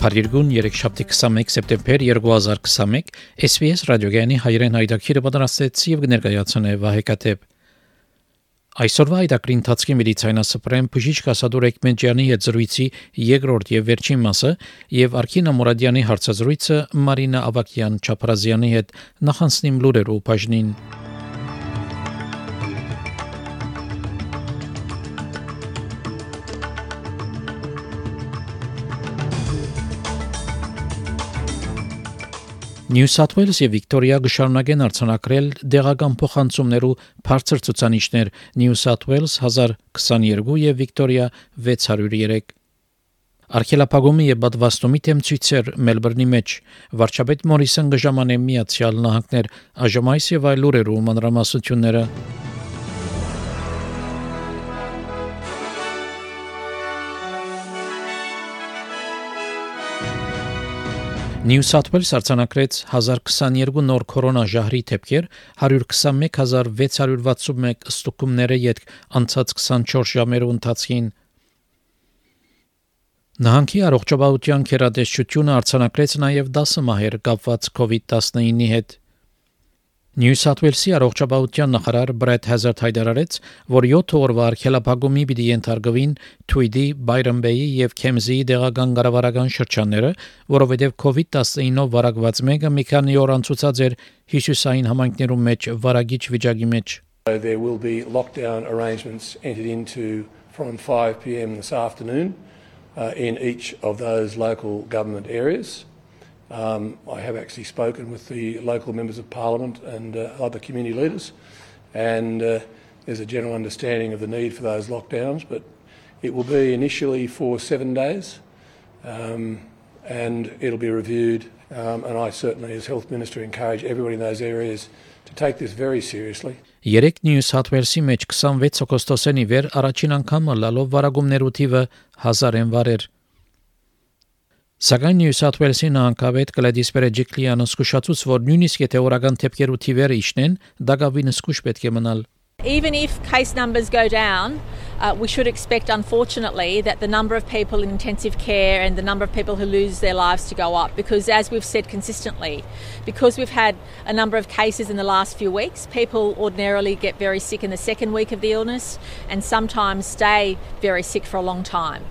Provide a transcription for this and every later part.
Փարիգուն 3-7 սեպտեմբեր 2021 SBS ռադիոգյանի հայրեն հայդակիրը պատրաստեց եւ կներկայացնե Վահեկատեփ Այսօրվա այդակրի ընթացքի մեդիցինասպրեմ բժիշկ Ասադուր Էկմենջյանի հետ զրույցի երկրորդ եւ վերջին մասը եւ Արքինա Մուրադյանի հարցազրույցը Մարինա Ավակյան Չապրազյանի հետ նախանցնիմ լուրերով բաժնին Նյու Սաթ Ուելս եւ Վիկտորիա գշարունակեն արցանակրել դեղական փոխանցումներու բարձր ցուցանիշներ. Նյու Սաթ Ուելս 1022 եւ Վիկտորիա 603 Արքելապագոմի եւ բադվաստոմի թեմ ցույցեր Մելբուրնի մեջ վարչապետ Մորիսոն գժամանե միացյալ նահանգներ ԱԺՄ-ից եւ այլ լուրերու մանրամասությունները Նյու Սաթ Ուելս արձանագրեց 1022 նոր կորոնաժահրի դեպքեր, 126661 ստուգումները յետ անցած 24 ժամերու ընթացքին Նահանգի առողջապահության քերադեսչությունը արձանագրեց նաև 10 մահեր կապված COVID-19-ի հետ։ Նյու Սաթ Ուելսի առողջապահության նախարար Բրեդ Հազարդ հայտարարեց, որ 7 օրվա արքելափակումի պիտի ենթարկվին Թույդի, Բայրամբեյի եւ Քեմզիի դեղական կառավարական շրջանները, որովհետեւ COVID-19-ով վարակված մեկը մի քանի օր անցուցած էր հյուսիսային համայնքներում մեջ վարագիչ վիճակի մեջ։ There will be lockdown arrangements entered into from 5 p.m. this afternoon uh, in each of those local government areas. Um, I have actually spoken with the local members of parliament and uh, other community leaders, and uh, there's a general understanding of the need for those lockdowns. But it will be initially for seven days, um, and it'll be reviewed. Um, and I certainly, as health minister, encourage everybody in those areas to take this very seriously. Երեք Նյու Սաթ Ուելսի մեջ 26 օգոստոսին ի վեր առաջին անգամ լալով վարագումներու թիվը 1000 են վարեր։ Սակայն Նյու Սաթ Ուելսի նահանգապետ Գլադիս Պերեջիկլիանը զսկուշացուց, որ նույնիսկ եթե օրական թեփքերու թիվերը իջնեն, դակավին զսկուշ պետք է մնալ։ Even if case numbers go down, uh, we should expect, unfortunately, that the number of people in intensive care and the number of people who lose their lives to go up. Because, as we've said consistently, because we've had a number of cases in the last few weeks, people ordinarily get very sick in the second week of the illness and sometimes stay very sick for a long time.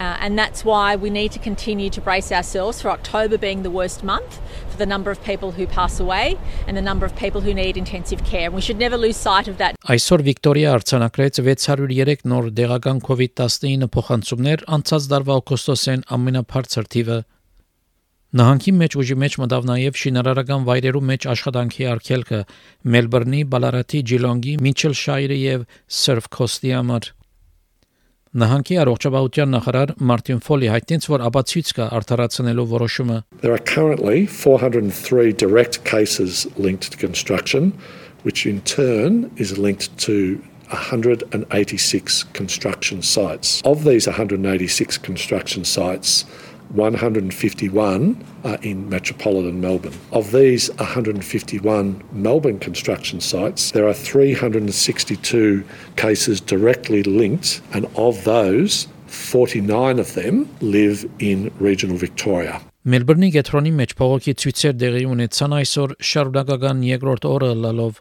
Uh, and that's why we need to continue to brace ourselves for October being the worst month for the number of people who pass away and the number of people who need intensive care. And we should never lose sight of that. Այսօր Վիկտորիա արձանագրեց 603 նոր դեղական COVID-19 փոխանցումներ, անցած դարվա օգոստոսեն ամենաբարձր թիվը Նահանգի մեջ ուժի մեջ մտավ նաև շինարարական վայրերու մեջ աշխատանքի արգելքը Մելբուրնի, Բալարատի, Ջիլոնգի, Միչել Շայրի եւ Սերվ Քոստի համար։ Նահանգի առողջապահության նախարար Մարտին Ֆոլի հայտնեց, որ ապացույց կա արդարացնելու որոշումը։ There are currently 403 direct cases linked to construction, which in turn is linked to 186 construction sites. Of these 186 construction sites, 151 are in metropolitan Melbourne. Of these 151 Melbourne construction sites, there are 362 cases directly linked, and of those, 49 of them live in regional Victoria. Մելբուրնի գետրոնի մեջ փողոքի ցույցեր դեղի ունեցան այսօր շարունակական երկրորդ օրը լալով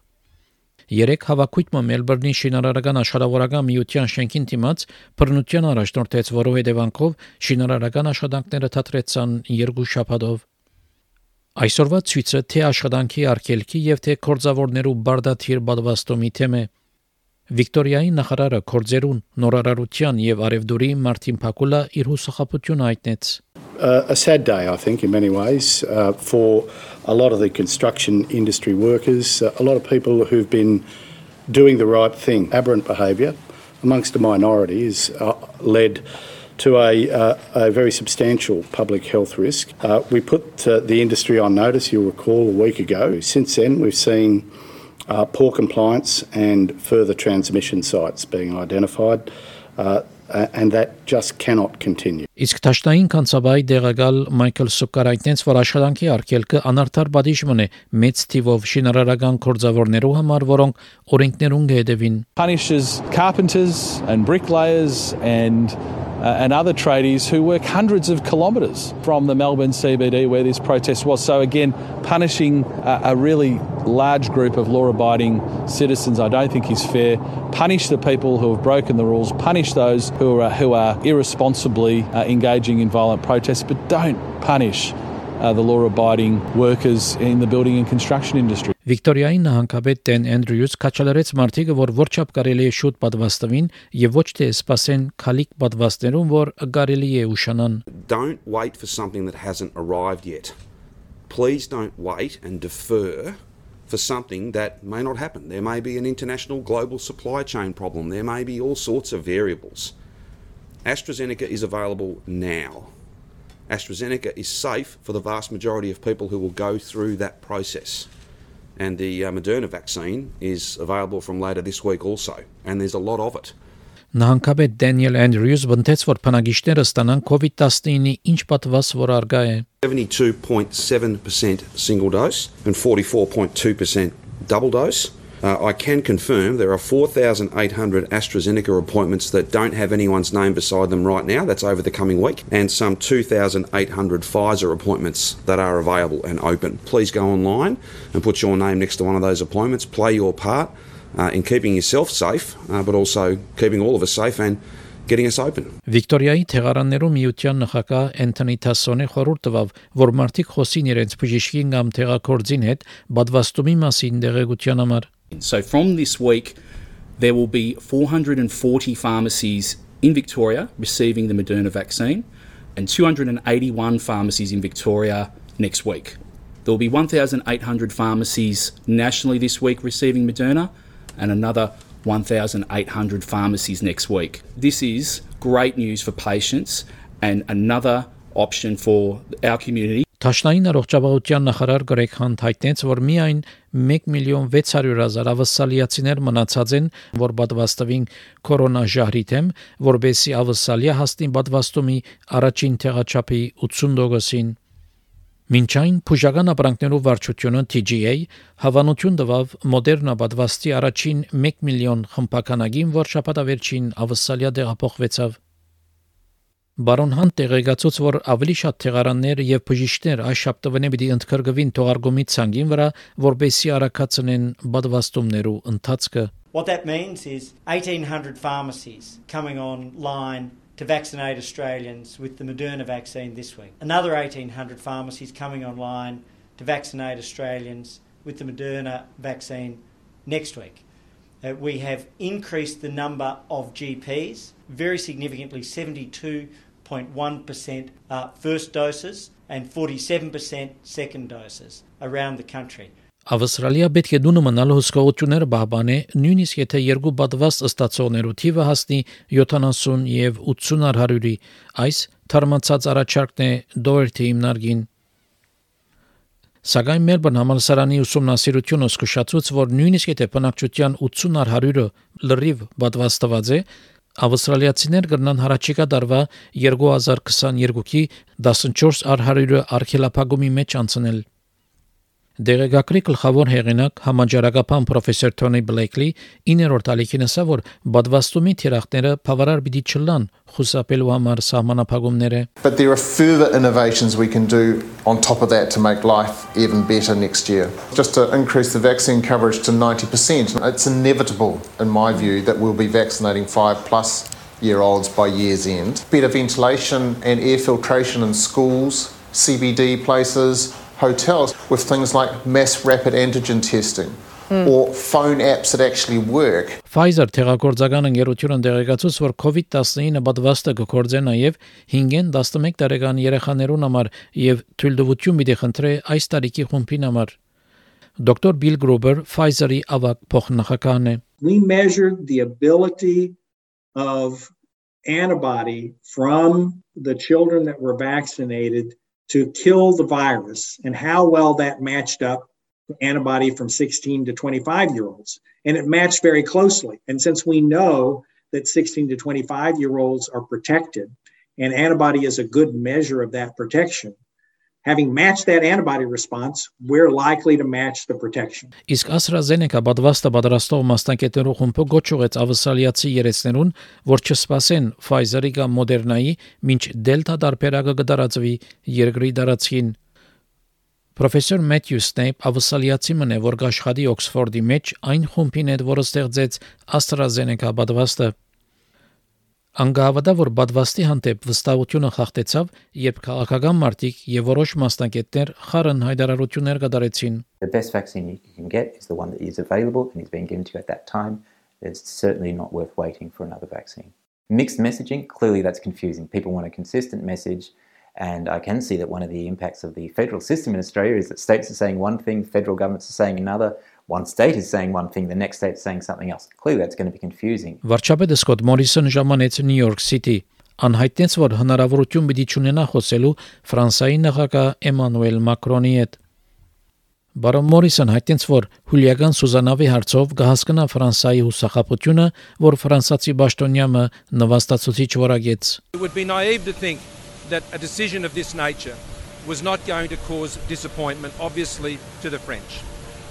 Երեք հավաքույթը Մելբուրնի շինարարական աշխարհավորական միության շենքին դիմաց բռնության առաջնորդեց, որով հետևանքով շինարարական աշխատանքները թատրեցան երկու շաբաթով։ Այսօրվա ցույցը թե աշխատանքի արգելքի եւ թե կորձավորներու բարդաթիր բադվաստոմի թեմ է։ Վիկտորիայի նախարարը կորձերուն նորարարության եւ արևդուրի Մարտին Փակուլա իր հուսախապությունը հայտնեց uh, a sad day, I think, in many ways, uh, for a lot of the construction industry workers, uh, a lot of people who've been doing the right thing. Aberrant behaviour amongst a minority has uh, led to a, uh, a very substantial public health risk. Uh, we put uh, the industry on notice, you'll recall, a week ago. Since then, we've seen uh, poor compliance and further transmission sites being identified. Uh, and that just cannot continue. Իսկ Թաշտային կանցաբայի դեղակալ Մայքլ Սուկարայտնից որ աշխատանքի արկելքը անարդար բադիժ մնե մեծ թիվով շինարարական կորձավորներու համար, որոնք օրենքներուն գեդևին. Punishes carpenters and bricklayers and uh, and other tradies who work hundreds of kilometres from the Melbourne CBD where this protest was. So, again, punishing a, a really large group of law abiding citizens, I don't think is fair. Punish the people who have broken the rules, punish those who are, who are irresponsibly uh, engaging in violent protests, but don't punish uh, the law abiding workers in the building and construction industry. Վիկտորիային նահանգապետ Տեն Էնդրյուս քաչալերեց մարտիկը, որ որչապ կարելի է շուտ պատվաստվին եւ ոչ թե սпасեն քալիկ պատվաստներում, որ կարելի է ուշանան. Don't wait for something that hasn't arrived yet. Please don't wait and defer for something that may not happen. There may be an international global supply chain problem. There may be all sorts of variables. AstraZeneca is available now. AstraZeneca is safe for the vast majority of people who will go through that process. And the uh, Moderna vaccine is available from later this week also, and there's a lot of it. Նահանգապետ Դենիել Էնդրյուս բնտեց, որ փնագիչները ստանան COVID-19-ի ինչ պատվաս որ արգա է։ 72.7% single dose and 44.2% double dose. Uh, I can confirm there are 4,800 AstraZeneca appointments that don't have anyone's name beside them right now. That's over the coming week. And some 2,800 Pfizer appointments that are available and open. Please go online and put your name next to one of those appointments. Play your part uh, in keeping yourself safe, uh, but also keeping all of us safe and getting us open. Վիկտորիայի թեղարաններում միության նախագահ Էնթոնի Թասոնը խորհուրդ տվավ, որ մարդիկ խոսին իրենց բժիշկին կամ թեղակորձին հետ բադվաստումի մասին դեղեցության համար։ So from this week, there will be 440 pharmacies in Victoria receiving the Moderna vaccine and 281 pharmacies in Victoria next week. There will be 1,800 pharmacies nationally this week receiving Moderna and another 1,800 pharmacies next week. This is great news for patients and another option for our community. Թաշնային առողջապահության նախարար Գրեգ Հանտ հայտնեց, որ միայն 1 միլիոն 600 հազար ավասալիացիներ մնացած են, որ պատվաստվին կորոնաժահրի թեմ, որբեսի ավասալիա հասնի պատվաստումի առաջին տեղաչափի 80%-ին։ Մինչ այն փուժական ապրանքներով վարչությունը TGA հավանություն տվավ մոդեռնա պատվաստի առաջին 1 միլիոն խմբականագին, որ շաբաթավերջին ավասալիա դեղափոխվեցավ Բարոն Հանտ տեղեկացուց, որ ավելի շատ թեղարաններ եւ բժիշկներ այս շաբթվանե պիտի ընդգրկվին թողարկումի ցանգին վրա, որբեսի արակացնեն բադվաստումներու ընթացքը։ What that means is 1800 pharmacies coming online to vaccinate Australians with the Moderna vaccine this week. Another 1800 pharmacies coming online to vaccinate Australians with the Moderna vaccine next week. Uh, we have increased the number of GPs very significantly 72.1% uh, first doses and 47% second doses around the country. Ավստրալիա պետք է դունը մնալ հսկողությունները բահբանե, նույնիսկ եթե երկու բադվաստ ըստացողներու թիվը հասնի 70 եւ 80 հարյուրի։ Այս թարմացած առաջարկն է Doherty հիմնարկին Սակայն Մելբուրն համալսարանի ուսումնասիրությունը զսկուշացուց, որ նույնիսկ եթե բնակչության 80 100-ը լրիվ պատվաստված է, Ավստրալիացիներ կգնան հարաճիկա դարվա 2022-ի 14 արհարյուրը արքելափագումի մեջ անցնել։ Դերեկակրի գլխավոր հեղինակ համաճարակապան պրոֆեսոր Թոնի Բլեյքլի 9-րդ ալիքին ասա, որ բադվաստումի թիրախները բավարար պիտի չլան խուսափելու համար սահմանափակումները։ But there are further innovations we can do on top of that to make life even better next year. Just to increase the vaccine coverage to 90%. It's inevitable in my view that we'll be vaccinating 5 plus year olds by year's end. Better ventilation and air filtration in schools, CBD places, hotels with things like mass rapid antigen testing. Mm. or phone apps that actually work. Pfizer թերագործական ընկերությունը դեղեկացուց, որ COVID-19 պատվաստը կգործե նաև 5-ին 11 տարեկան երեխաներուն համար եւ թույլտվություն պիտի խնդրե այս տարիքի խումբին համար։ Դոկտոր Bill Gruber Pfizer-ի ավակ փոխնախագահն է։ We measured the ability of antibody from the children that were vaccinated to kill the virus and how well that matched up antibody from 16 to 25 year olds. And it matched very closely. And since we know that 16 to 25 year olds are protected, and antibody is a good measure of that protection, having matched that antibody response, we're likely to match the protection. Իսկ AstraZeneca պատվաստը պատրաստող մասնակետերու խումբը գոչուեց ավսալիացի երեցներուն, որ չսպասեն Pfizer-ի կամ Moderna-ի, մինչ Delta դարբերակը կդարածվի երկրի դարածքին։ Պրոֆեսոր Մեթյու Սնեյփ ավսալիացի մնե, որ աշխատի Օքսֆորդի մեջ այն խումբին հետ, որը ստեղծեց AstraZeneca պատվաստը։ Անգահավատա որ բադվաստի հանդեպ վստահությունը խախտեցավ, երբ քաղաքական մարտիկ եւ որոշ մասնակիցներ խառն հայտարարություններ կդարեցին։ The best vaccine you can get is the one that is available and is being given to you at that time. It's certainly not worth waiting for another vaccine. Mixed messaging, clearly that's confusing. People want a consistent message and I can see that one of the impacts of the federal system in Australia is that states are saying one thing, federal governments are saying another. One state is saying one thing, the next state is saying something else. Clearly, that's going to be confusing. Վարչապետը Սկոտ Մորիսոն ժամանեց Նյու Յորք Սիթի անհայտնեց, որ հնարավորություն պիտի ունենա խոսելու Ֆրանսիայի նախագահ Էմանուել Մակրոնի հետ։ Բարոն Մորիսոն հայտնեց, որ հուլիական Սուզանավի հարցով կհասկանա Ֆրանսիայի հուսախապությունը, որ ֆրանսացի պաշտոնյամը նվաստացուցիչ որագեց։ It would be naive to think that a decision of this nature was not going to cause disappointment obviously to the French.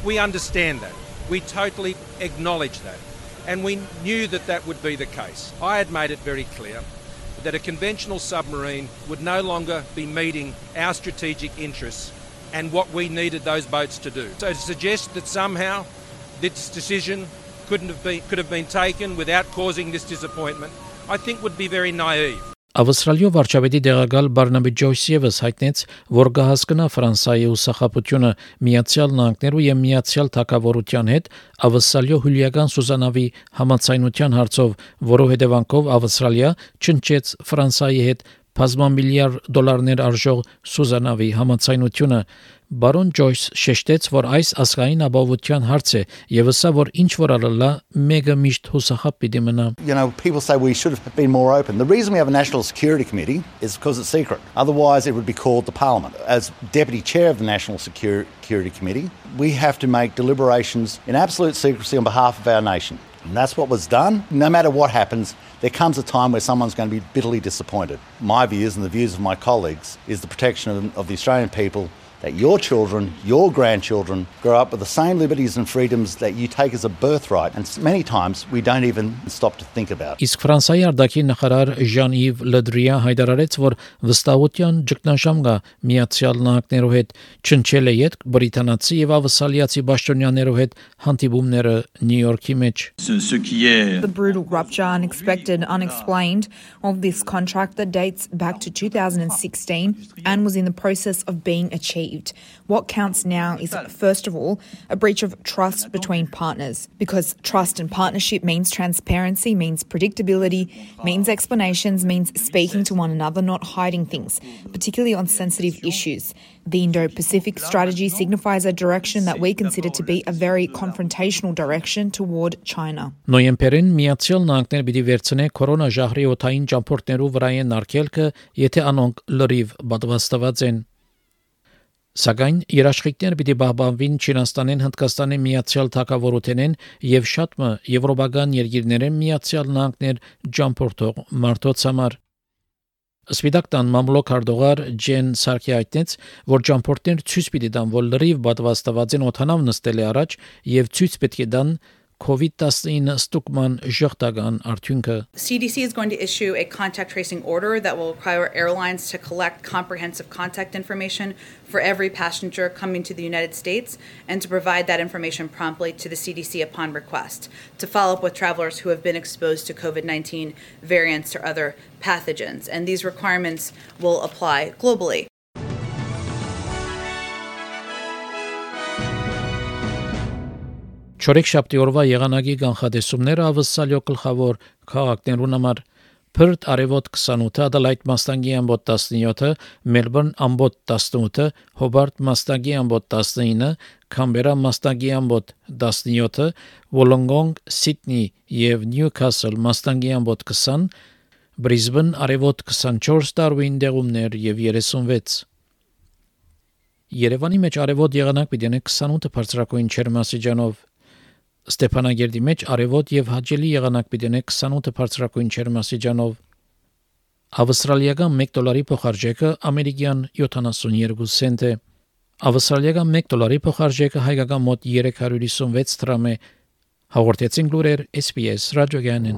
We understand that. We totally acknowledge that. And we knew that that would be the case. I had made it very clear that a conventional submarine would no longer be meeting our strategic interests and what we needed those boats to do. So to suggest that somehow this decision couldn't have been, could have been taken without causing this disappointment, I think would be very naive. Ավստրալիո վարչապետի դեղակալ Բարնաբի Ջոյս եւս հայտնեց, որ կհասկնա Ֆրանսիայի ուսախապությունը Միացյալ Նահանգներու եւ Միացյալ Թագավորության հետ ավստրալիո հուլիական Սուզանավի համացայնության հարցով, որով հետևանքով Ավստրալիա չնչեց Ֆրանսիայի հետ բազմամիլիարդ դոլարներ արժող Սուզանավի համացայնությունը Բարոն Ջոյս շեշտեց, որ այս ազգային ապահովության հարց է եւ ասա, որ ինչ որ արելա մեգա միշտ հուսախապ պիտի մնա։ You know, people say we should have been more open. The reason we have a national security committee is because it's secret. Otherwise, it would be called the parliament. As deputy chair of the national security committee, we have to make deliberations in absolute secrecy on behalf of our nation. And that's what was done. No matter what happens, there comes a time where someone's going to be bitterly disappointed. My views and the views of my colleagues is the protection of, of the Australian people that your children, your grandchildren grow up with the same liberties and freedoms that you take as a birthright and many times we don't even stop to think about. Իսկ Ֆրանսիայի արտաքին նախարար Ժան-Իվ Լդրիա հայտարարեց, որ վստահության ճգնաժամ կա Միացյալ Նահանգներու հետ, չնչել է յետ բրիտանացի եւ ավսալիացի պաշտոնյաներու հետ հանդիպումները Նյու Յորքի մեջ։ The brutal rupture unexpected unexplained of this contract that dates back to 2016 and was in the process of being achieved Achieved. What counts now is, first of all, a breach of trust between partners, because trust and partnership means transparency, means predictability, means explanations, means speaking to one another, not hiding things, particularly on sensitive issues. The Indo Pacific strategy signifies a direction that we consider to be a very confrontational direction toward China. Նոյեմբերին Միացյալ Նահանգներ պիտի վերցնե կորոնա ժահրի օթային ճամփորդներու վրայեն արկելքը, եթե անոնք լրիվ պատվաստված են։ Սակայն երաշխիքներ պիտի բահբանվին Չինաստանեն, Հնդկաստանեն, Միացյալ Թագավորությունեն եւ շատ մը եվրոպական երկիրներեն Միացյալ Նահանգներ ջամփորդող մարդոց համար։ Սպիտակ տան մամլոք արդողար Ջեն Սարքի այդտենց, որ ջամփորդներ ցույց պիտի տան, որ լրիվ պատվաստված են օթանավ նստել է առաջ եւ ցույց պետք է տան COVID-19 ստուգման ժողտական արդյունքը CDC is going to issue a contact tracing order that will require airlines to collect comprehensive contact information for every passenger coming to the United States and to provide that information promptly to the CDC upon request to follow up with travelers who have been exposed to COVID-19 variants or other pathogens and these requirements will apply globally Չորեքշաբթի օրվա եղանակի կանխատեսումները ավսալյո գլխավոր քաղաքներուն համար Perth արևոտ 28, Adelaide մաստանգի ամբոտ 17, Melbourne ամբոտ 18, Hobart մաստանգի ամբոտ 19, Canberra մաստանգի ամբոտ 17, Wollongong, Sydney եւ Newcastle մաստանգի ամբոտ 20, Բրիզբեն արևոտ 24 Դարվին դեղումներ եւ 36 Երևանի մեջ արևոտ եղանակ պիտի 28 բարձրակույն չերմասիջանով Ստեփանագերդի մեջ արևոտ եւ հաջելի եղանակ պիտի 28 բարձրակույն չերմասիջանով Ավստրալիական 1 դոլարի փոխարժեքը ամերիկյան 72 سنت է Ավստրալիական 1 դոլարի փոխարժեքը հայկական մոտ 356 դրամ է հաղորդեցին լուրեր SPS ռադիոգյանն